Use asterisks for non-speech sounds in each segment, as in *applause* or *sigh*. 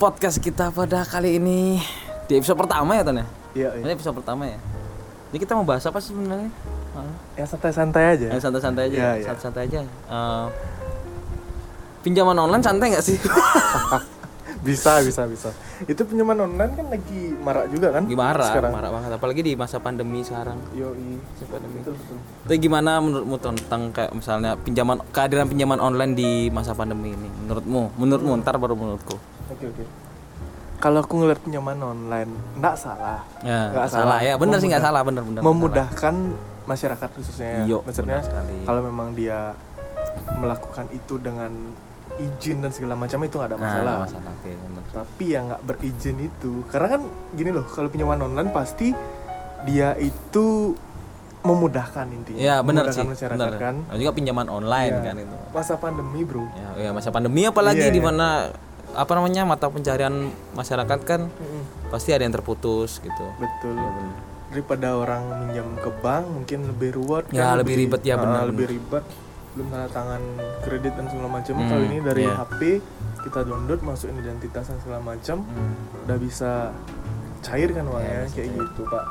podcast kita pada kali ini di episode pertama ya Ton ya? Iya, iya. Ini episode pertama ya. Ini kita mau bahas apa sih sebenarnya? Ya santai-santai aja. santai-santai aja, Iya, iya. santai-santai aja. Eh, pinjaman online santai nggak sih? *laughs* bisa, bisa, bisa. Itu pinjaman online kan lagi marak juga kan? Gimana? Sekarang. Marah banget, apalagi di masa pandemi sekarang. Yoi. Masa pandemi. Betul, betul. Tapi gimana menurutmu tentang kayak misalnya pinjaman kehadiran pinjaman online di masa pandemi ini? Menurutmu? Menurutmu ntar baru menurutku. Oke, oke. Kalau aku ngeliat pinjaman online, nggak salah. Ya, Nggak salah. ya, bener sih nggak salah, bener bener. Memudahkan masyarakat khususnya. Iya, Maksudnya kalau memang dia melakukan itu dengan izin dan segala macam itu nggak ada Nah, masalah. masalah. Oke, bener. Tapi yang nggak berizin itu, karena kan gini loh, kalau pinjaman online pasti dia itu memudahkan intinya. Ya benar sih. masyarakat benar. kan. Dan juga pinjaman online Iya. kan itu. Masa pandemi bro. Ya, ya masa pandemi apalagi Iya, di iya. mana apa namanya mata pencarian masyarakat kan pasti ada yang terputus gitu. Betul. Ya. Daripada orang minjam ke bank mungkin lebih ruwet. Ya, lebih ribet, ya, Ah, benar, lebih ribet. Belum tanda tangan kredit dan segala macam. Hmm, Kalau ini dari iya. HP kita download masukin identitas dan segala macam, Hmm. udah bisa cair kan uangnya bisa kayak gitu pak.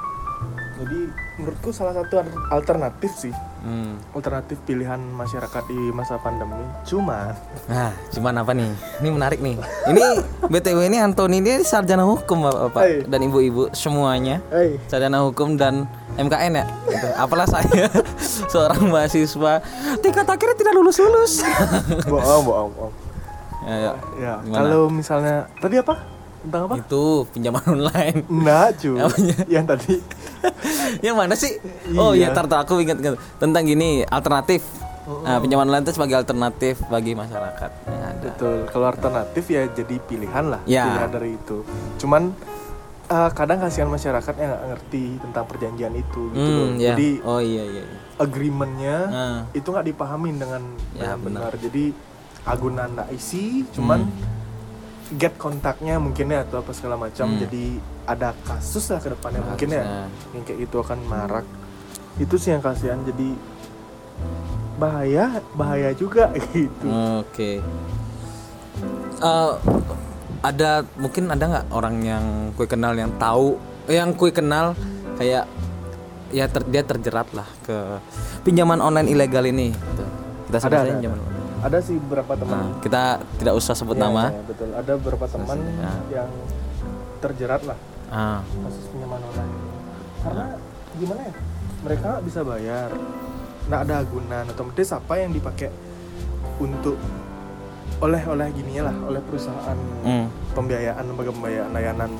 Jadi menurutku salah satu alternatif sih Hmm. alternatif pilihan masyarakat di masa pandemi. Cuman Nah, cuman apa nih? Ini menarik nih. Ini *laughs* BTW ini Antoni ini sarjana hukum Bapak Hai. dan Ibu-ibu semuanya. hey, Sarjana hukum dan MKN ya. Gitu. Apalah saya *laughs* seorang mahasiswa tingkat akhirnya tidak lulus-lulus. *laughs* bohong, bohong, bohong. ya, ya. Ya, kalau misalnya tadi apa? Tentang apa? Itu pinjaman online. Enggak, cu. Apanya? Yang tadi. *laughs* yang mana sih? Oh iya, Iya. tar, tar, aku ingat, ingat tentang gini alternatif. Nah, pinjaman online itu sebagai alternatif bagi masyarakat yang ada. Betul. Kalau alternatif ya jadi pilihan lah. Ya. Pilihan dari itu. Cuman eh, kadang kasihan masyarakat yang nggak ngerti tentang perjanjian itu gitu loh. Hmm, ya. Jadi oh iya iya. iya. agreementnya Nah, itu nggak dipahamin dengan Ya, dengan benar. Jadi agunan nggak isi, cuman Hmm. Get kontaknya mungkin ya atau apa segala macam. Hmm. Jadi ada kasus lah ke depannya mungkin ya. ya. Yang kayak gitu akan marak. Itu sih yang kasihan. Jadi bahaya, bahaya juga *laughs* gitu. Oke. Eh, ada mungkin ada nggak orang yang kue kenal yang tahu, yang kue kenal kayak ya ter- dia terjerat lah ke pinjaman online ilegal ini. Gitu. Kita sebut Ada, saja ada, pinjaman online. Ada sih beberapa teman Nah, kita tidak usah sebut Ya, nama. ya, betul. Ada beberapa teman Ya. yang terjerat lah Ah, kasus pinjaman online. Karena gimana ya? Mereka nggak bisa bayar, nggak ada agunan otomatis apa yang dipakai untuk oleh-oleh gini lah, oleh perusahaan hmm. pembiayaan lembaga pembiayaan layanan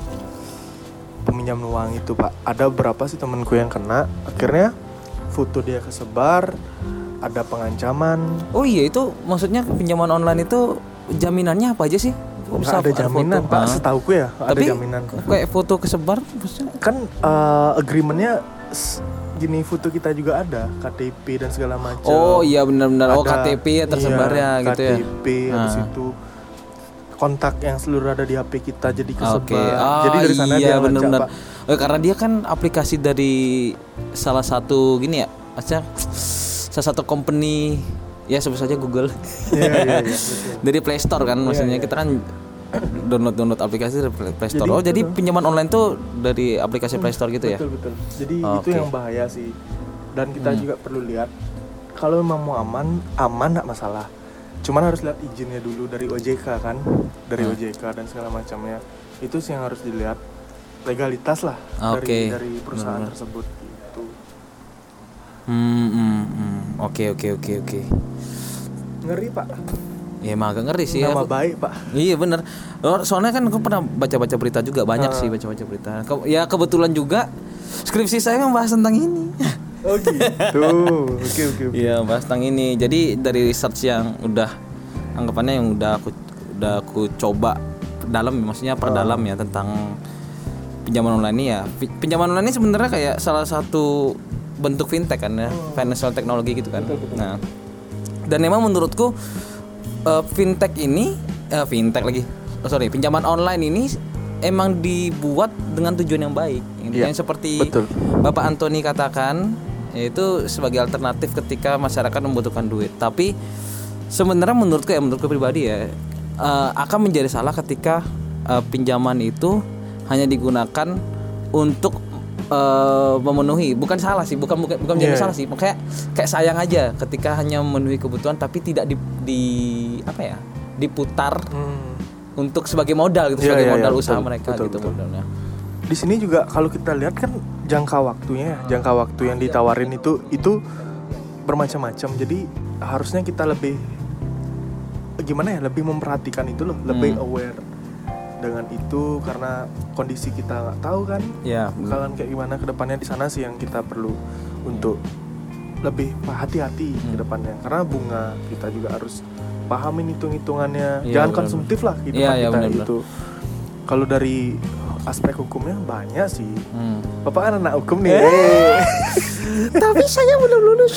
peminjam uang itu pak. Ada berapa sih temanku yang kena? Akhirnya foto dia kesebar, ada pengancaman, Oh iya itu maksudnya pinjaman online itu jaminannya apa aja sih? Nggak ada jaminan pak. Ah. Setahuku ya nggak ada Tapi jaminan. kayak foto kesebar maksudnya kan uh, agreementnya gini foto kita juga ada KTP dan segala macam Oh iya benar-benar oh KTP ya tersebar iya, ya gitu ya. KTP habis Ah. itu kontak yang seluruh ada di HP kita jadi kesebar Oke. Ah, jadi dari sana iya, dia benar. Pak. Eh, karena dia kan aplikasi dari salah satu gini ya, maksudnya salah satu company ya sebut saja Google. Iya, iya, iya, *laughs* betul. dari Play Store kan maksudnya iya. kita kan download download aplikasi dari Play Store. Jadi, oh, jadi pinjaman online tuh dari aplikasi Play Store gitu ya. betul betul jadi itu Oke. yang bahaya sih dan kita Hmm. juga perlu lihat kalau memang mau aman aman nggak masalah cuman harus lihat izinnya dulu dari OJK kan dari Hmm. OJK dan segala macamnya itu sih yang harus dilihat legalitas lah Oke. dari dari perusahaan Benar-benar. tersebut gitu Hmm, hmm, hmm. Oke oke oke oke. ngeri pak. Ya emang agak ngeri sih ya. nama Aku- baik pak. Iya bener. Oh, Soalnya kan aku pernah baca-baca berita juga Banyak sih baca-baca berita. Ya kebetulan juga Skripsi saya membahas tentang ini. Oh gitu. *laughs* Oke oke oke. Iya bahas tentang ini. Jadi dari research yang udah Anggapannya yang udah aku Udah aku coba Dalam maksudnya perdalam ya Tentang Pinjaman online ini ya. Pi- Pinjaman online ini sebenarnya kayak Salah satu bentuk fintech kan ya Financial technology gitu kan. Nah Dan memang menurutku eh, Fintech ini eh, Fintech lagi oh, Sorry Pinjaman online ini Emang dibuat dengan tujuan yang baik. Iya, Yang seperti betul. Bapak Antoni katakan yaitu sebagai alternatif ketika masyarakat membutuhkan duit. Tapi sebenarnya menurutku ya menurutku pribadi ya eh, akan menjadi salah ketika eh, pinjaman itu hanya digunakan untuk eh, memenuhi bukan salah sih bukan bukan bukan menjadi Iya. salah sih kayak kayak sayang aja ketika hanya memenuhi kebutuhan tapi tidak di, di- apa ya diputar Hmm. untuk sebagai modal gitu Iya, sebagai iya, modal iya, usaha betul, mereka betul, gitu betul. modalnya Di sini juga kalau kita lihat kan jangka waktunya, ya, jangka waktu yang ditawarin itu itu bermacam-macam. Jadi harusnya kita lebih gimana ya, lebih memperhatikan itu loh, lebih Hmm. aware dengan itu karena kondisi kita nggak tahu kan ya bakalan kayak gimana ke depannya di sana sih yang kita perlu untuk lebih hati-hati ke Hmm. depannya karena bunga kita juga harus pahamin hitung-hitungannya Iya, jangan benar-benar. konsumtif lah gitu Iya, iya, kita benar-benar. itu kalau dari aspek hukumnya banyak sih Hmm. bapak kan anak hukum nih Eh. *laughs* tapi saya belum lulus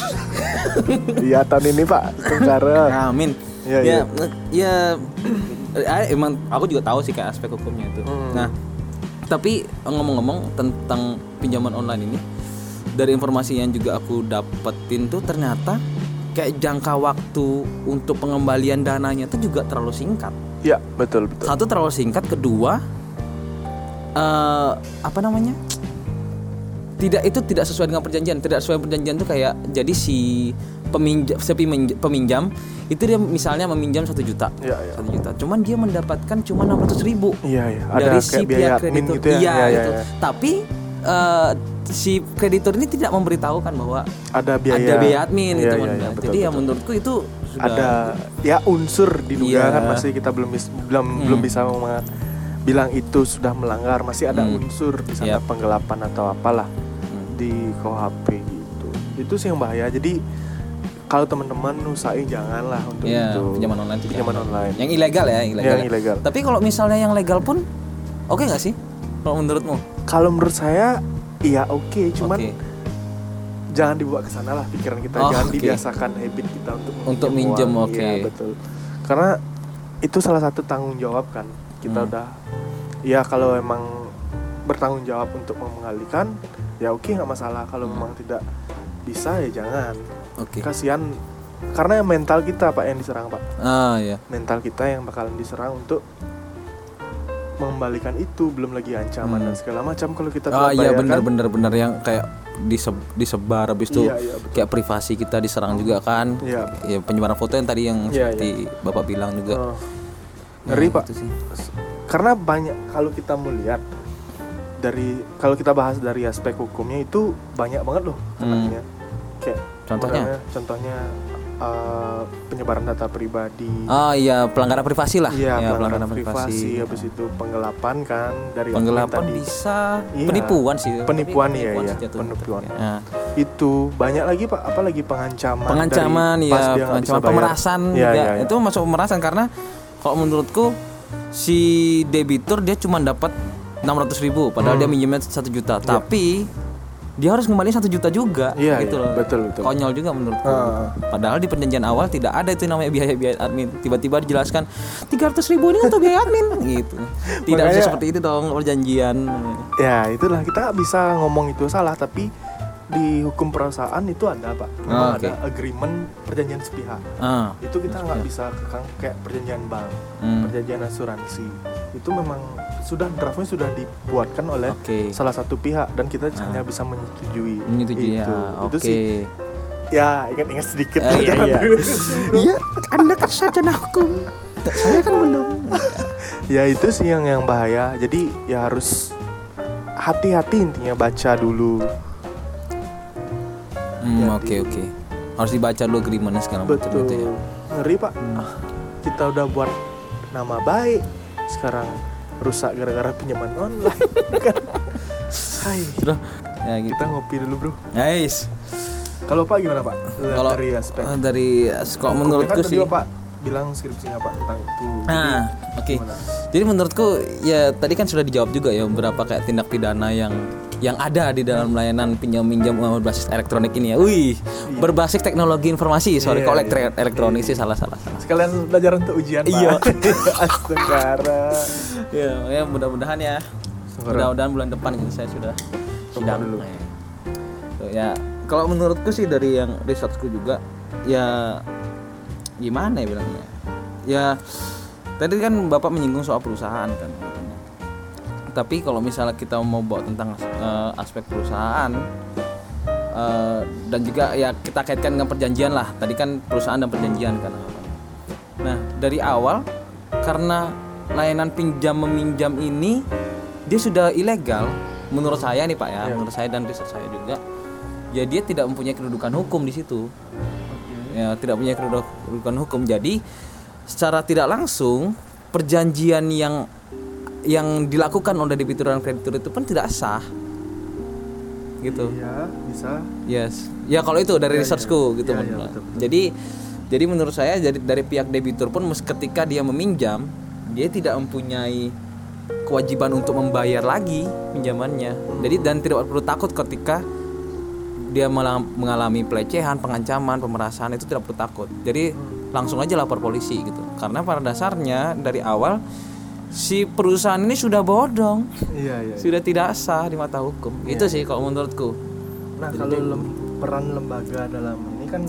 iya tahun ini pak sekarang amin Iya, ya iya. ya eh, emang aku juga tahu sih kayak aspek hukumnya itu. Hmm. nah tapi ngomong-ngomong tentang pinjaman online ini dari informasi yang juga aku dapetin tuh ternyata kayak jangka waktu untuk pengembalian dananya tuh juga terlalu singkat. Ya betul betul. Satu terlalu singkat kedua eh apa namanya tidak itu tidak sesuai dengan perjanjian tidak sesuai perjanjian tuh kayak jadi si peminjam si peminj- peminjam itu dia misalnya meminjam satu juta Iya, iya. satu juta cuman dia mendapatkan cuma enam ratus ribu iya iya ada dari si biaya pihak kreditur gitu ya iya Iya, iya, itu iya. tapi eh, si kreditur ini tidak memberitahukan bahwa ada biaya ada biaya admin Iya, gitu iya, iya, betul, jadi ya betul. menurutku itu sudah ada ya unsur diduga Iya. kan masih kita belum bis- belum Hmm. belum bisa bilang itu sudah melanggar masih ada Hmm. unsur di sana Yap. penggelapan atau apalah. Di KUHP gitu itu sih yang bahaya jadi kalau teman-teman usahain janganlah untuk Iya, itu pinjaman online pinjaman jangan. online yang ilegal ya ilegal, Yang ya. ilegal. tapi kalau misalnya yang legal pun oke nggak sih kalau menurutmu kalau menurut saya iya oke cuman Oke. jangan dibawa ke sana lah pikiran kita Oh, jangan oke. dibiasakan habit kita untuk Untuk minjem, uang. oke. Iya, betul karena itu salah satu tanggung jawab kan kita Hmm. udah ya kalau emang bertanggung jawab untuk mengalihkan ya oke nggak masalah kalau Hmm. memang tidak bisa ya jangan oke kasihan karena mental kita pak yang diserang pak ah ya mental kita yang bakalan diserang untuk mengembalikan itu belum lagi ancaman Hmm. dan segala macam kalau kita ah iya benar benar benar yang kayak diseb- disebar habis itu Iya, iya, betul. kayak privasi kita diserang juga kan Iya. ya penyebaran foto yang tadi yang Iya, seperti bapak bilang juga Oh. ngeri Ya, pak sih. karena banyak kalau kita melihat dari kalau kita bahas dari aspek hukumnya itu banyak banget loh kenanya kayak Hmm. Contohnya? misalnya- contohnya uh, penyebaran data pribadi ah iya pelanggaran privasi lah iya Ya, pelanggaran privasi habis itu penggelapan kan dari penggelapan tadi. bisa Iya. penipuan sih Penipuan, iya, sih iya. jatuhnya. Penipuan. Ya. itu banyak lagi pak apalagi pengancaman pengancaman dari ya pengancaman bayar. pemerasan Iya, juga. iya, iya. itu masuk pemerasan karena kalau menurutku si debitur dia cuma dapat 600.000 ribu padahal Hmm. dia minjemnya satu juta. Tapi dia harus kembali satu juta juga Iya, gitu iya, loh. Betul, betul. konyol juga menurutku. Ah. padahal di perjanjian awal tidak ada itu namanya biaya-biaya admin. Tiba-tiba dijelaskan 300.000 ribu ini untuk biaya admin. *laughs* Gitu. Tidak bisa Makanya- seperti itu dong perjanjian. Ya itulah. Kita bisa ngomong itu salah tapi di hukum perusahaan itu ada pak Ah, memang oke. ada agreement perjanjian sepihak ah itu kita nggak bisa kekang kayak perjanjian bank Hmm. perjanjian asuransi itu memang sudah draftnya sudah dibuatkan oleh Oke. salah satu pihak dan kita Ah. hanya bisa menyetujui menyetujui ya itu oke itu sih ya ingat-ingat sedikit Ah, iya, iya. *laughs* Iya, Anda kan sarjana hukum. Saya kan belum. ya itu sih yang yang bahaya jadi ya harus hati-hati intinya baca dulu Hmm, oke oke. Harus dibaca dulu agreementnya segala macam betul itu ya. ngeri pak Ah, kita udah buat nama baik sekarang rusak gara-gara pinjaman online *laughs* kan Hai, Sudah. Ya gitu. kita ngopi dulu bro Guys, kalau pak gimana pak kalau dari aspek eh, dari Hukumnya menurutku kan tadi sih. Bapak bilang skripsinya Pak tentang itu. Nah, oke. gimana? Jadi menurutku ya tadi kan sudah dijawab juga ya beberapa kayak tindak pidana yang yang ada di dalam layanan pinjam minjam uang berbasis elektronik ini ya. Wih, berbasis teknologi informasi. Sorry, Iya, kok iya. elektri- elektronik sih salah salah salah. Sekalian belajar untuk ujian Iya. Pak. *laughs* Astagfirullah. Ya, mudah-mudahan ya. Mudah-mudahan bulan depan gitu saya sudah sidang dulu. Ya. Ya, kalau menurutku sih dari yang researchku juga ya gimana ya bilangnya? Ya tadi kan bapak menyinggung soal perusahaan kan tapi kalau misalnya kita mau bawa tentang eh, aspek perusahaan eh, dan juga ya kita kaitkan dengan perjanjian lah. Tadi kan perusahaan dan perjanjian kan. Nah dari awal karena layanan pinjam meminjam ini dia sudah ilegal menurut saya nih pak ya. Iya. menurut saya dan riset saya juga. Ya dia tidak mempunyai kedudukan hukum di situ. Ya tidak punya kedudukan hukum. Jadi secara tidak langsung perjanjian yang yang dilakukan oleh debitur dan kreditur itu pun tidak sah. Gitu. Iya bisa. Yes. Ya kalau itu dari Iya, researchku iya. gitu Iya, iya, betul, betul. jadi jadi menurut saya jadi dari pihak debitur pun ketika dia meminjam dia tidak mempunyai kewajiban untuk membayar lagi pinjamannya. Jadi dan tidak perlu takut ketika dia malah mengalami pelecehan pengancaman pemerasan itu tidak perlu takut. Jadi langsung aja lapor polisi gitu. Karena pada dasarnya dari awal si perusahaan ini sudah bodong. Iya iya sudah tidak sah di mata hukum. Itu sih kalau menurutku. Nah kalau lem- peran lembaga dalam ini kan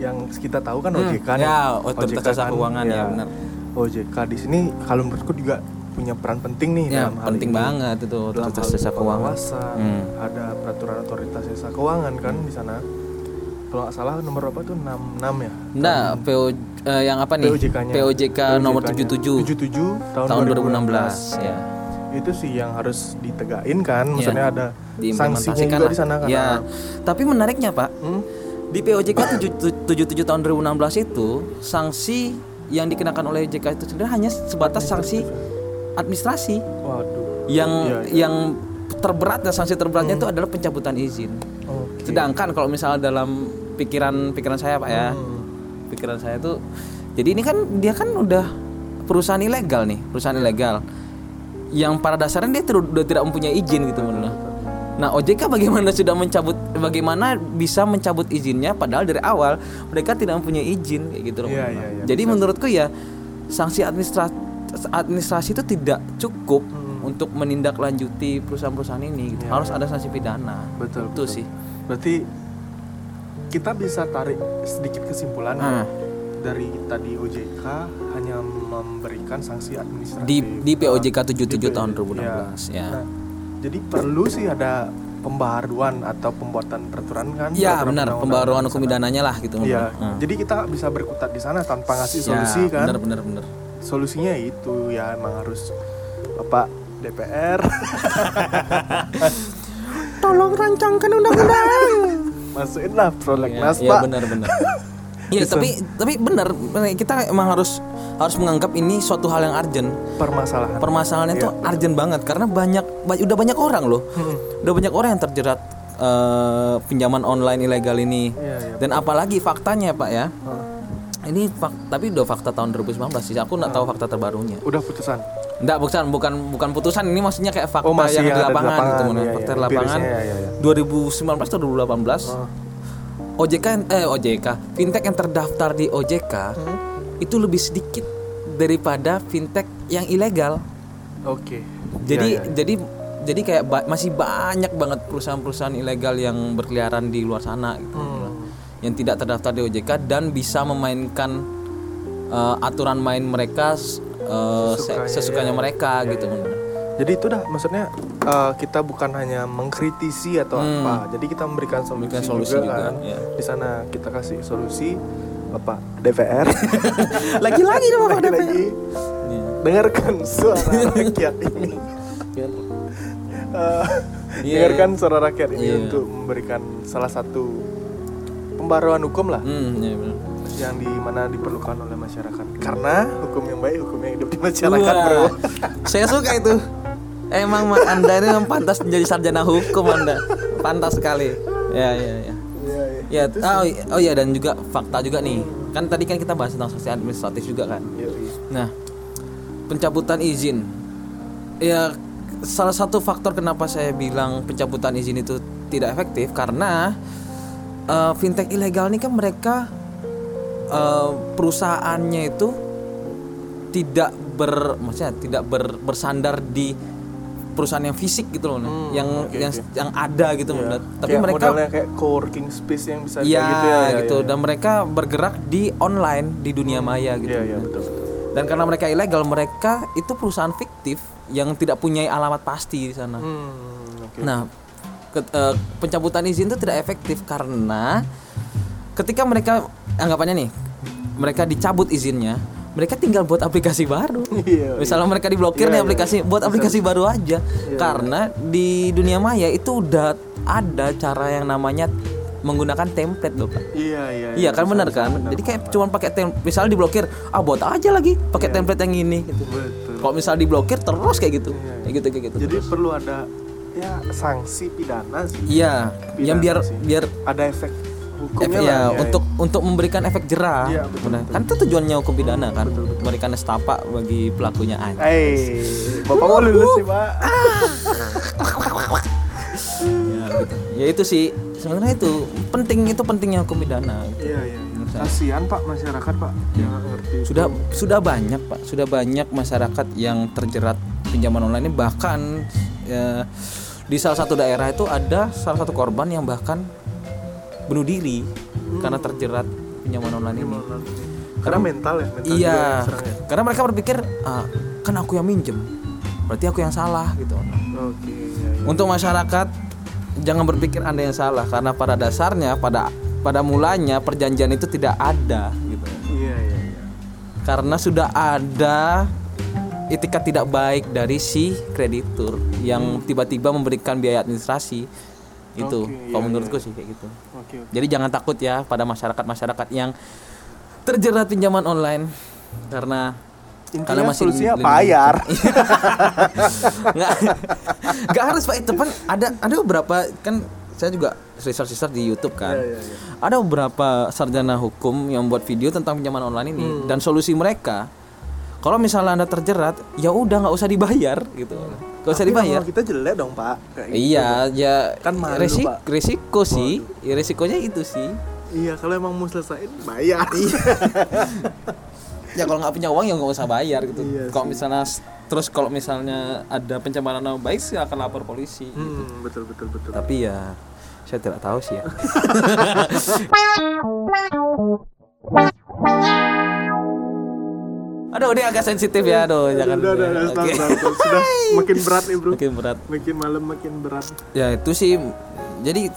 yang kita tahu kan OJK nih. ya, Otoritas Jasa Keuangan, ya, benar. OJK di sini kalau menurutku juga punya peran penting nih ya dalam hal penting ini. banget itu otoritas hal jasa keuangan. Hmm. ada peraturan otoritas jasa keuangan kan di sana. Kalau nggak salah nomor berapa tuh? 66 ya? Enggak, PO eh, yang apa nih? POJK-nya. POJK nomor POJK-nya. 77 tahun, tahun 2016. 2016 ya. itu sih yang harus ditegain kan maksudnya ada sanksinya Diimplementasikan juga lah. di sana kan Ya. Tapi menariknya, Pak, Hmm? di POJK 77 tahun 2016 itu sanksi yang dikenakan oleh OJK itu sebenarnya hanya sebatas sanksi administrasi waduh yang Iya, iya. yang terberat dan sanksi terberatnya itu adalah pencabutan izin. Oke. Sedangkan kalau misalnya dalam pikiran pikiran saya Pak ya, Hmm. Pikiran saya tuh jadi ini kan dia kan udah perusahaan ilegal nih, perusahaan ilegal yang pada dasarnya dia udah tidak mempunyai izin gitu menurut. Nah, OJK bagaimana sudah mencabut bagaimana bisa mencabut izinnya padahal dari awal mereka tidak mempunyai izin kayak gitu loh. Menurut. iya, iya, Jadi menurutku ya sanksi administrasi administrasi itu tidak cukup Hmm. untuk menindaklanjuti perusahaan-perusahaan ini gitu. Iya, Harus ada sanksi pidana. betul Itu betul. sih. berarti kita bisa tarik sedikit kesimpulan Ah. dari tadi OJK hanya memberikan sanksi administratif Di di POJK Ah, 77 di- tahun iya. 2016 ya. Nah, jadi perlu sih ada pembaharuan atau pembuatan peraturan kan Ya peraturan benar, di hukum pidananya lah gitu. Iya, Hmm. jadi kita bisa berkutat di sana tanpa ngasih Ya, solusi kan. Benar benar benar. Solusinya itu ya emang harus Bapak DPR *laughs* Tolong rancangkan undang-undang. Masukin lah prolegnas Iya Pak. benar benar. *laughs* Iya tapi tapi benar kita emang harus harus menganggap ini suatu hal yang urgent. Permasalahan. Permasalahannya Iya, itu urgent banget karena banyak ba- udah banyak orang loh. Hmm. Udah banyak orang yang terjerat eh, pinjaman online ilegal ini. Iya, iya. Dan apalagi faktanya Pak ya. Heeh. Ini fak- tapi udah fakta tahun 2019 sih. Aku nggak tahu fakta terbarunya. Udah putusan. Enggak, bukan bukan bukan putusan ini maksudnya kayak fakta Oh, yang, di yang di lapangan, lapangan, gitu iya, fakta iya. di lapangan. Iya, iya. 2019 atau 2018. Oh. OJK eh OJK, fintech yang terdaftar di OJK Hmm. itu lebih sedikit daripada fintech yang ilegal. Oke. Jadi Iya, iya, iya. jadi jadi kayak ba- masih banyak banget perusahaan-perusahaan ilegal yang berkeliaran di luar sana gitu. Hmm. Yang tidak terdaftar di OJK dan bisa memainkan eh, aturan main mereka eh, se- Sesukanya, sesukanya iya. mereka Iya, gitu. iya. Jadi itu dah maksudnya eh, kita bukan hanya mengkritisi atau Hmm. apa. Jadi kita memberikan solusi, Memberikan solusi juga, juga, kan. iya. Di sana kita kasih solusi Bapak DPR. *laughs* Lagi-lagi dong Bapak DPR. Lagi-lagi Iya. dengarkan suara rakyat ini. Eh, Iya, dengarkan suara rakyat ini Iya. untuk memberikan salah satu pembaruan hukum lah Hmm, iya benar. Yang di mana diperlukan oleh masyarakat. Karena hukum yang baik hukum yang hidup di masyarakat, Wah, Bro. Saya suka itu. Emang Ma, Anda ini memang pantas menjadi sarjana hukum Anda. Pantas sekali. Ya, ya, ya. Iya, iya. Ya, oh, i- oh iya dan juga fakta juga nih. Kan tadi kan kita bahas tentang sanksi administratif juga kan. Iya. Nah, pencabutan izin. Ya, salah satu faktor kenapa saya bilang pencabutan izin itu tidak efektif karena eh, fintech ilegal ini kan mereka eh, perusahaannya itu tidak ber maksudnya tidak ber- bersandar di perusahaan yang fisik gitu loh, Hmm, yang oke, yang oke. yang ada gitu, Iya. Mas. tapi Kayak mereka kayak co-working space yang bisa kayak gitu ya, ya, gitu ya. dan mereka bergerak di online di dunia maya gitu. Iya, iya, betul. betul. Dan karena mereka ilegal, mereka itu perusahaan fiktif yang tidak punya alamat pasti di sana. Hmm, oke. Nah, ke- eh, pencabutan izin itu tidak efektif karena ketika mereka anggapannya nih, mereka dicabut izinnya, mereka tinggal buat aplikasi baru. *laughs* Iya, Misalnya mereka diblokir Iya, nih iya, aplikasi, iya. buat aplikasi baru aja. Iya, Karena di dunia maya itu udah ada cara yang namanya menggunakan template loh pak. Iya, iya. Iya kan bisa, benar bisa, kan? benar. Jadi kayak cuma pakai tem misalnya diblokir, ah buat aja lagi pakai Iya. template yang ini gitu. Betul. Kalau misal diblokir terus kayak gitu. Iya. Kayak gitu kayak gitu. Jadi terus. perlu ada ya sanksi pidana sih. Iya, yang biar sih. biar Ada efek Ef- hukumnya ya, lah, untuk untuk memberikan efek jerah. Iya, betul, betul. Kan itu tujuannya hukum pidana kan, Betul, betul. memberikan estapa bagi pelakunya aja. Eh, bapak mau lulus sih pak. Ya, gitu. ya itu sih sebenarnya itu penting itu pentingnya hukum pidana. Iya iya. Menurut saya. Kasihan pak masyarakat pak yang nggak ngerti. itu. Sudah sudah banyak pak, sudah banyak masyarakat yang terjerat pinjaman online ini bahkan ya, di salah satu daerah itu ada salah satu korban yang bahkan bunuh diri karena terjerat pinjaman online ini. Karena mental ya. Mental juga Iya, serang ya. karena mereka berpikir ah, kan aku yang minjem, berarti aku yang salah gitu. Oke. Iya, iya. Untuk masyarakat jangan berpikir anda yang salah karena pada dasarnya pada pada mulanya perjanjian itu tidak ada gitu. Iya iya. iya. Karena sudah ada etikat tidak baik dari si kreditur yang tiba-tiba memberikan biaya administrasi itu. Oke, Kalau iya, menurutku iya. sih kayak gitu. Oke. oke. Jadi jangan takut ya pada masyarakat-masyarakat yang terjerat pinjaman online karena Intinya masih solusinya bayar. *laughs* nggak nggak harus pak itu kan ada ada beberapa kan saya juga research research di YouTube kan Iya, iya, iya. ada beberapa sarjana hukum yang buat video tentang pinjaman online ini Hmm. dan solusi mereka kalau misalnya anda terjerat ya udah nggak usah dibayar gitu nggak usah dibayar nama kita jelek dong pak. Kayak gitu. iya ya Kan malu, resik- Pak. resiko sih ya, resikonya itu sih Iya kalau emang mau selesaiin bayar. *laughs* ya kalau nggak punya uang ya nggak usah bayar gitu Iya kalau misalnya terus kalau misalnya ada pencemaran nama baik sih akan lapor polisi Hmm, betul betul betul. tapi ya saya tidak tahu sih ya *laughs* Aduh, ini agak sensitif ya, aduh, jangan. udah, udah, ya. udah, Oke. stop, stop. Sudah *laughs* makin berat nih bro. Makin berat. Makin malam makin berat. Ya itu sih. Jadi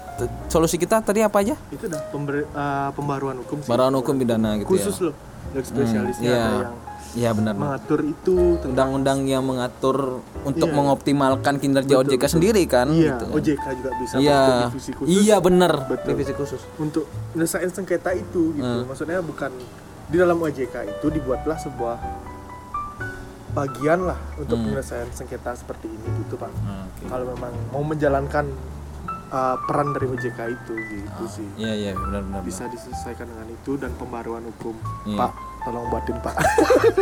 solusi kita tadi apa aja? Itu dah pember- eh, pembaruan hukum sih. Baruan hukum pidana gitu Khusus ya. loh. Yang spesialisnya Iya. ada yang Iya benar. mengatur itu Undang-undang yang mengatur untuk Iya. mengoptimalkan kinerja Betul, OJK betul. sendiri kan Iya, gitu. OJK juga bisa Iya. bentuk divisi khusus Iya benar. Divisi khusus. untuk menyelesaikan sengketa itu gitu. Hmm. Maksudnya bukan di dalam OJK itu dibuatlah sebuah bagian lah untuk Hmm. penyelesaian sengketa seperti ini gitu pak. Oke. Kalau memang mau menjalankan uh, peran dari OJK itu gitu sih Iya iya benar benar. bisa diselesaikan dengan itu dan pembaruan hukum. Iya. Pak, tolong buatin pak.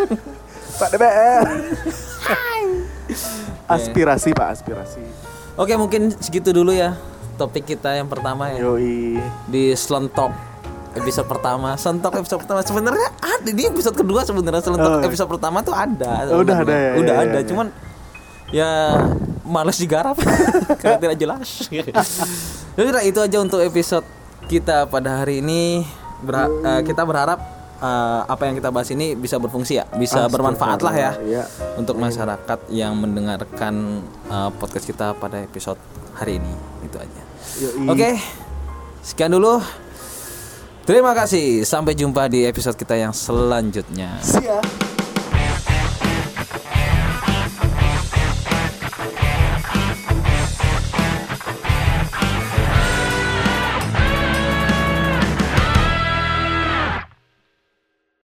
*laughs* pak DPR. *laughs* aspirasi pak aspirasi. Oke mungkin segitu dulu ya topik kita yang pertama ya Yoi. di Slentok episode pertama. Slentok episode pertama. Sebenarnya ada. Di episode kedua sebenarnya. Slentok Oh. episode pertama tuh ada. Oh, udah ada ya, udah ya, ada. ya, ya. cuman ya males digarap. *laughs* Karena tidak jelas. Jadi udah, itu aja untuk episode kita pada hari ini. Berha- eh, kita berharap eh, apa yang kita bahas ini bisa berfungsi ya. Bisa bermanfaat lah ya Iya. untuk masyarakat yang mendengarkan uh, podcast kita pada episode hari ini. Itu aja. Oke, sekian dulu. Terima kasih. Sampai jumpa di episode kita yang selanjutnya. Siap.